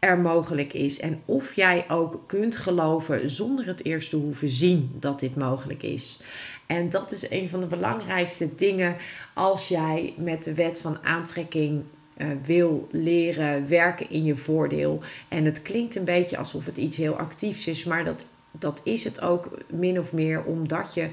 er mogelijk is. En of jij ook kunt geloven zonder het eerst te hoeven zien dat dit mogelijk is. En dat is een van de belangrijkste dingen als jij met de wet van aantrekking uh, wil leren werken in je voordeel. En het klinkt een beetje alsof het iets heel actiefs is, maar dat, dat is het ook min of meer omdat je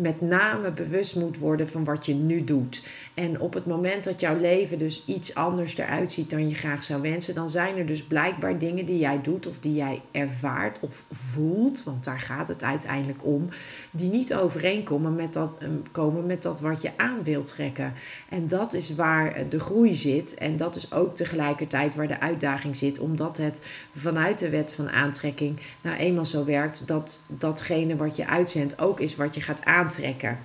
met name bewust moet worden van wat je nu doet. En op het moment dat jouw leven dus iets anders eruit ziet dan je graag zou wensen, dan zijn er dus blijkbaar dingen die jij doet of die jij ervaart of voelt, want daar gaat het uiteindelijk om, die niet overeenkomen met dat, ehm, komen met dat wat je aan wilt trekken. En dat is waar de groei zit en dat is ook tegelijkertijd waar de uitdaging zit, omdat het vanuit de wet van aantrekking nou eenmaal zo werkt dat datgene wat je uitzendt ook is wat je gaat aantrekken.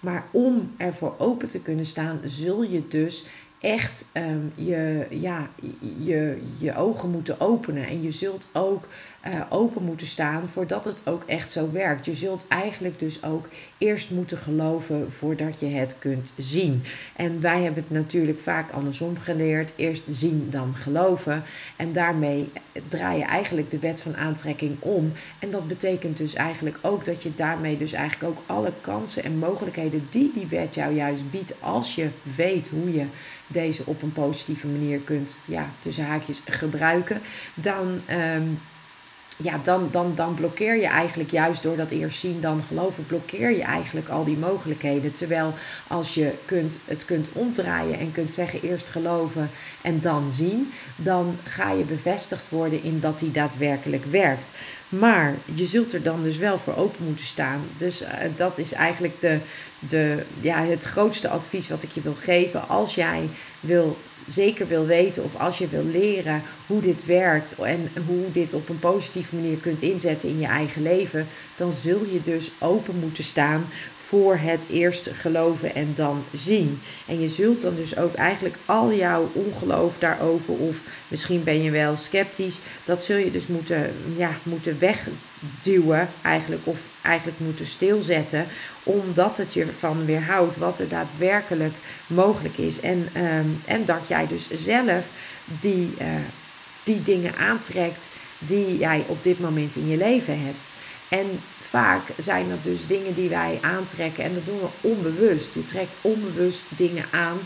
Maar om ervoor open te kunnen staan, zul je dus echt ehm, je, ja, je, je ogen moeten openen. En je zult ook uh, open moeten staan voordat het ook echt zo werkt. Je zult eigenlijk dus ook eerst moeten geloven voordat je het kunt zien. En wij hebben het natuurlijk vaak andersom geleerd. Eerst zien, dan geloven. En daarmee draai je eigenlijk de wet van aantrekking om. En dat betekent dus eigenlijk ook dat je daarmee dus eigenlijk ook alle kansen en mogelijkheden die die wet jou juist biedt, als je weet hoe je deze op een positieve manier kunt, ja, tussen haakjes gebruiken, dan. Um, ja, dan, dan, dan blokkeer je eigenlijk juist door dat eerst zien, dan geloven, blokkeer je eigenlijk al die mogelijkheden. Terwijl als je kunt, het kunt omdraaien en kunt zeggen eerst geloven en dan zien, dan ga je bevestigd worden in dat die daadwerkelijk werkt. Maar je zult er dan dus wel voor open moeten staan. Dus uh, dat is eigenlijk de, de, ja, het grootste advies wat ik je wil geven. Als jij wil zeker wil weten of als je wil leren hoe dit werkt en hoe dit op een positieve manier kunt inzetten in je eigen leven, dan zul je dus open moeten staan voor het eerst geloven en dan zien. En je zult dan dus ook eigenlijk al jouw ongeloof daarover, of misschien ben je wel sceptisch, dat zul je dus moeten, ja, moeten wegduwen eigenlijk, of eigenlijk moeten stilzetten, omdat het je van weerhoudt wat er daadwerkelijk mogelijk is. En, ehm, en dat jij dus zelf die, uh, die dingen aantrekt die jij op dit moment in je leven hebt. En vaak zijn dat dus dingen die wij aantrekken en dat doen we onbewust. Je trekt onbewust dingen aan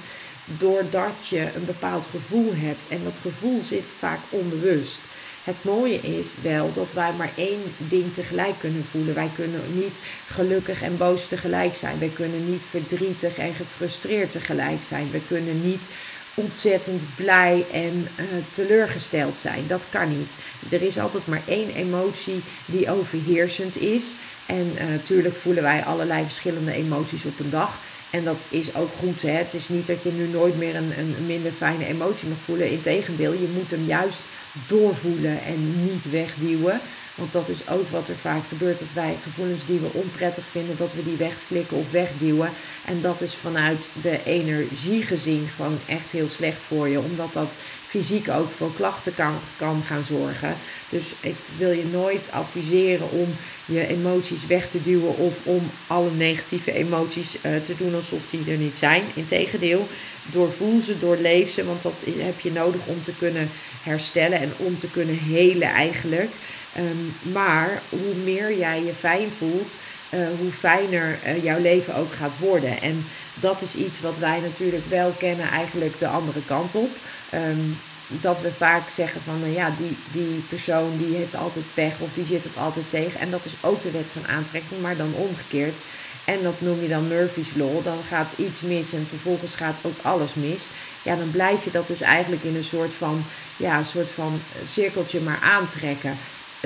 doordat je een bepaald gevoel hebt. En dat gevoel zit vaak onbewust. Het mooie is wel dat wij maar één ding tegelijk kunnen voelen. Wij kunnen niet gelukkig en boos tegelijk zijn. Wij kunnen niet verdrietig en gefrustreerd tegelijk zijn. We kunnen niet ontzettend blij en uh, teleurgesteld zijn. Dat kan niet. Er is altijd maar één emotie die overheersend is. En natuurlijk voelen wij allerlei verschillende emoties op een dag. En dat is ook goed. Hè? Het is niet dat je nu nooit meer een, een minder fijne emotie mag voelen. Integendeel, je moet hem juist doorvoelen en niet wegduwen. Want dat is ook wat er vaak gebeurt. Dat wij gevoelens die we onprettig vinden, dat we die wegslikken of wegduwen. En dat is vanuit de energie gezien gewoon echt heel slecht voor je. Omdat dat fysiek ook voor klachten kan, kan gaan zorgen. Dus ik wil je nooit adviseren om je emoties weg te duwen of om alle negatieve emoties uh, te doen alsof die er niet zijn. Integendeel, doorvoel ze, doorleef ze, want dat heb je nodig om te kunnen herstellen en om te kunnen helen eigenlijk. Um, maar hoe meer jij je fijn voelt, uh, hoe fijner uh, jouw leven ook gaat worden. En dat is iets wat wij natuurlijk wel kennen, eigenlijk de andere kant op. Um, dat we vaak zeggen van nou ja, die, die persoon die heeft altijd pech of die zit het altijd tegen. En dat is ook de wet van aantrekking, maar dan omgekeerd. en dat noem je dan Murphy's Law, dan gaat iets mis en vervolgens gaat ook alles mis. Ja, dan blijf je dat dus eigenlijk in een soort van, ja, soort van cirkeltje maar aantrekken.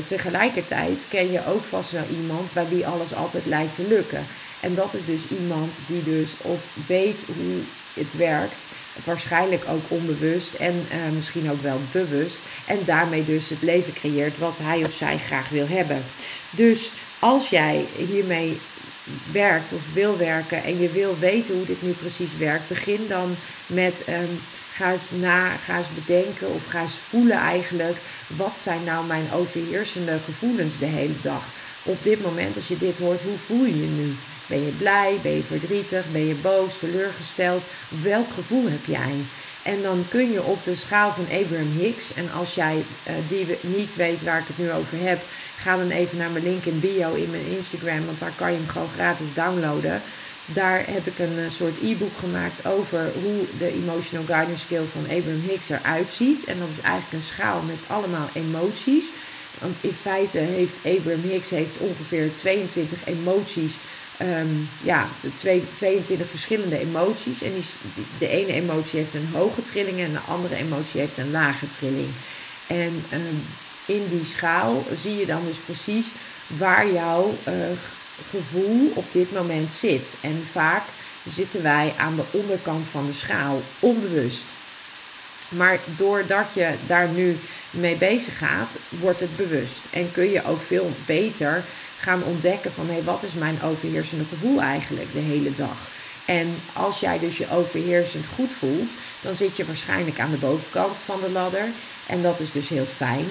Tegelijkertijd ken je ook vast wel iemand bij wie alles altijd lijkt te lukken. En dat is dus iemand die dus op weet hoe het werkt. Waarschijnlijk ook onbewust en eh, misschien ook wel bewust. En daarmee dus het leven creëert wat hij of zij graag wil hebben. Dus als jij hiermee werkt of wil werken en je wil weten hoe dit nu precies werkt, begin dan met um, ga eens na, ga eens bedenken of ga eens voelen eigenlijk wat zijn nou mijn overheersende gevoelens de hele dag. Op dit moment, als je dit hoort, hoe voel je je nu? Ben je blij? Ben je verdrietig? Ben je boos? Teleurgesteld? Welk gevoel heb jij? En dan kun je op de schaal van Abraham Hicks, en als jij uh, die niet weet waar ik het nu over heb, ga dan even naar mijn link in bio in mijn Instagram, want daar kan je hem gewoon gratis downloaden. Daar heb ik een uh, soort e-book gemaakt over hoe de Emotional Guidance Skill van Abraham Hicks eruit ziet. En dat is eigenlijk een schaal met allemaal emoties. Want in feite heeft Abraham Hicks heeft ongeveer 22 emoties um, ja, de twee, 22 verschillende emoties. En die, de ene emotie heeft een hoge trilling en de andere emotie heeft een lage trilling. En um, in die schaal zie je dan dus precies waar jouw uh, gevoel op dit moment zit. En vaak zitten wij aan de onderkant van de schaal, onbewust. Maar doordat je daar nu mee bezig gaat, wordt het bewust. En kun je ook veel beter gaan ontdekken van hé, hey, wat is mijn overheersende gevoel eigenlijk de hele dag? En als jij dus je overheersend goed voelt, dan zit je waarschijnlijk aan de bovenkant van de ladder. En dat is dus heel fijn.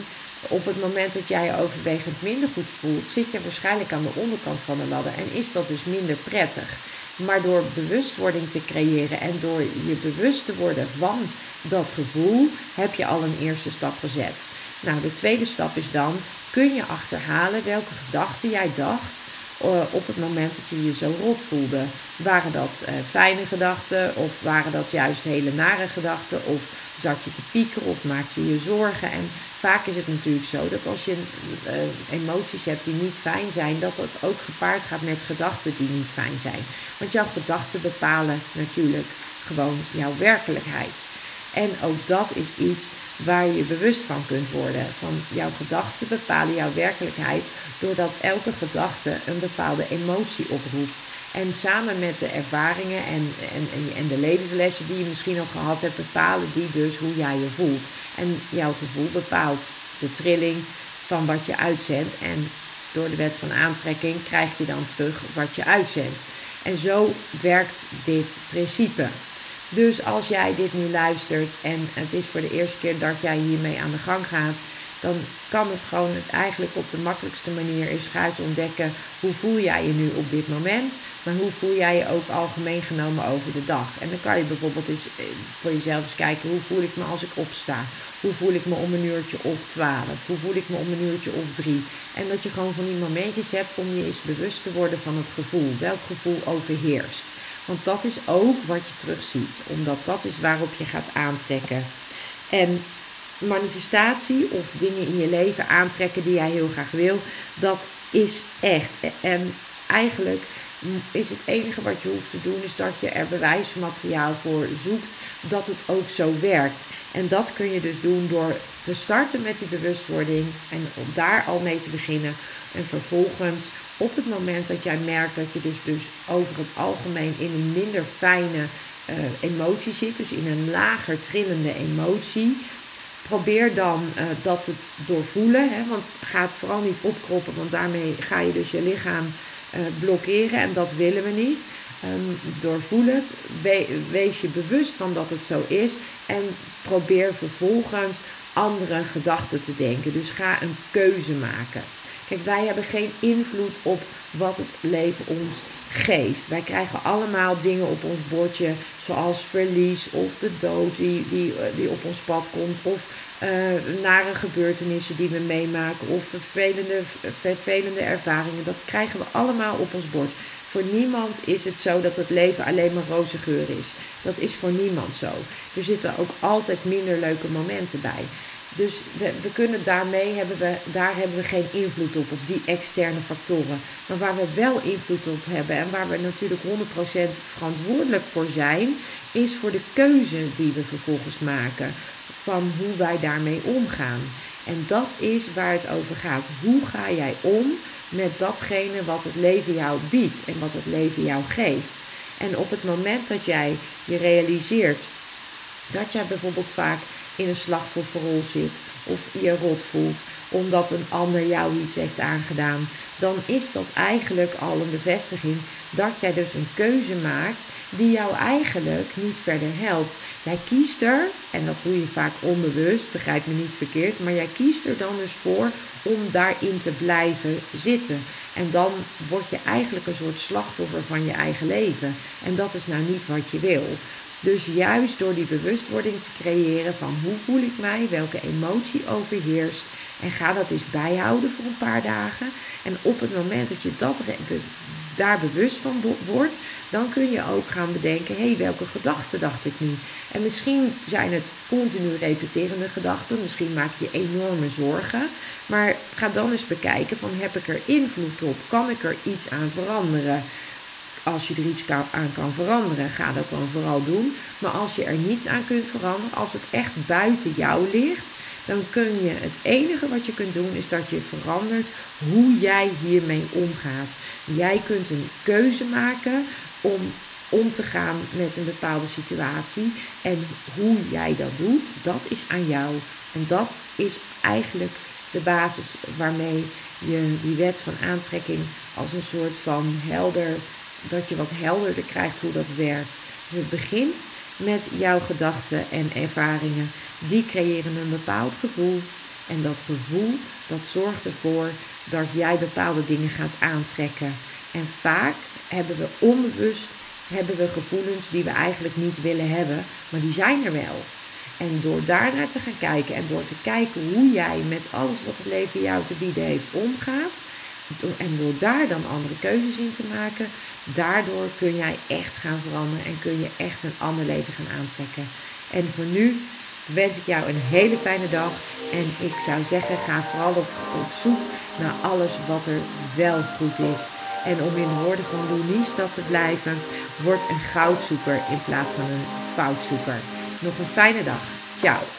Op het moment dat jij je overwegend minder goed voelt, zit je waarschijnlijk aan de onderkant van de ladder en is dat dus minder prettig. Maar door bewustwording te creëren en door je bewust te worden van dat gevoel, heb je al een eerste stap gezet. Nou, de tweede stap is dan, kun je achterhalen welke gedachten jij dacht uh, op het moment dat je je zo rot voelde. Waren dat uh, fijne gedachten of waren dat juist hele nare gedachten? Of zat je te piekeren of maakte je je zorgen? En vaak is het natuurlijk zo dat als je uh, emoties hebt die niet fijn zijn, dat dat ook gepaard gaat met gedachten die niet fijn zijn. Want jouw gedachten bepalen natuurlijk gewoon jouw werkelijkheid. En ook dat is iets waar je bewust van kunt worden. Van jouw gedachten bepalen jouw werkelijkheid doordat elke gedachte een bepaalde emotie oproept. En samen met de ervaringen en, en, en de levenslessen die je misschien al gehad hebt, bepalen die dus hoe jij je voelt. En jouw gevoel bepaalt de trilling van wat je uitzendt. En door de wet van aantrekking krijg je dan terug wat je uitzendt. En zo werkt dit principe. Dus als jij dit nu luistert en het is voor de eerste keer dat jij hiermee aan de gang gaat, dan kan het gewoon het eigenlijk op de makkelijkste manier is ga eens ontdekken hoe voel jij je nu op dit moment, maar hoe voel jij je ook algemeen genomen over de dag. En dan kan je bijvoorbeeld eens eh, voor jezelf eens kijken hoe voel ik me als ik opsta, hoe voel ik me om een uurtje of twaalf, hoe voel ik me om een uurtje of drie. En dat je gewoon van die momentjes hebt om je eens bewust te worden van het gevoel, welk gevoel overheerst. Want dat is ook wat je terugziet, omdat dat is waarop je gaat aantrekken. En manifestatie of dingen in je leven aantrekken die jij heel graag wil, dat is echt. En eigenlijk is het enige wat je hoeft te doen, is dat je er bewijsmateriaal voor zoekt dat het ook zo werkt. En dat kun je dus doen door te starten met die bewustwording en om daar al mee te beginnen. En vervolgens op het moment dat jij merkt dat je dus, dus over het algemeen in een minder fijne uh, emotie zit, dus in een lager trillende emotie, probeer dan uh, dat te doorvoelen. Hè, want ga het vooral niet opkroppen, want daarmee ga je dus je lichaam uh, blokkeren en dat willen we niet. Um, doorvoel het, we, wees je bewust van dat het zo is en probeer vervolgens andere gedachten te denken. Dus ga een keuze maken. Kijk, wij hebben geen invloed op wat het leven ons geeft. Wij krijgen allemaal dingen op ons bordje, zoals verlies of de dood die, die, eh, die op ons pad komt, of uh, nare gebeurtenissen die we meemaken, of vervelende, vervelende ervaringen. Dat krijgen we allemaal op ons bord. Voor niemand is het zo dat het leven alleen maar roze geur is. Dat is voor niemand zo. Er zitten ook altijd minder leuke momenten bij. Dus we, we kunnen daarmee hebben we, daar hebben we geen invloed op, op die externe factoren. Maar waar we wel invloed op hebben en waar we natuurlijk 100% verantwoordelijk voor zijn, is voor de keuze die we vervolgens maken. Van hoe wij daarmee omgaan. En dat is waar het over gaat. Hoe ga jij om met datgene wat het leven jou biedt en wat het leven jou geeft? En op het moment dat jij je realiseert dat jij bijvoorbeeld vaak in een slachtofferrol zit of je rot voelt omdat een ander jou iets heeft aangedaan, dan is dat eigenlijk al een bevestiging dat jij dus een keuze maakt die jou eigenlijk niet verder helpt. Jij kiest er, en dat doe je vaak onbewust, begrijp me niet verkeerd, maar jij kiest er dan dus voor om daarin te blijven zitten. En dan word je eigenlijk een soort slachtoffer van je eigen leven. En dat is nou niet wat je wil. Dus juist door die bewustwording te creëren van hoe voel ik mij, welke emotie overheerst. En ga dat eens bijhouden voor een paar dagen. En op het moment dat je dat daar bewust van wordt, dan kun je ook gaan bedenken: hé, hey, welke gedachten dacht ik nu? En misschien zijn het continu repeterende gedachten, misschien maak je enorme zorgen. Maar ga dan eens bekijken: van heb ik er invloed op? Kan ik er iets aan veranderen? Als je er iets aan kan veranderen, ga dat dan vooral doen. Maar als je er niets aan kunt veranderen, als het echt buiten jou ligt, dan kun je het enige wat je kunt doen is dat je verandert hoe jij hiermee omgaat. Jij kunt een keuze maken om om te gaan met een bepaalde situatie en hoe jij dat doet, dat is aan jou. En dat is eigenlijk de basis waarmee je die wet van aantrekking als een soort van helder dat je wat helderder krijgt hoe dat werkt. Dus het begint met jouw gedachten en ervaringen. Die creëren een bepaald gevoel. En dat gevoel dat zorgt ervoor dat jij bepaalde dingen gaat aantrekken. En vaak hebben we onbewust hebben we gevoelens die we eigenlijk niet willen hebben, maar die zijn er wel. En door daarnaar te gaan kijken en door te kijken hoe jij met alles wat het leven jou te bieden heeft omgaat, en door daar dan andere keuzes in te maken, daardoor kun jij echt gaan veranderen en kun je echt een ander leven gaan aantrekken. En voor nu wens ik jou een hele fijne dag. En ik zou zeggen, ga vooral op, zoek naar alles wat er wel goed is. En om in de woorden van Louise dat te blijven, word een goudzoeker in plaats van een foutzoeker. Nog een fijne dag. Ciao.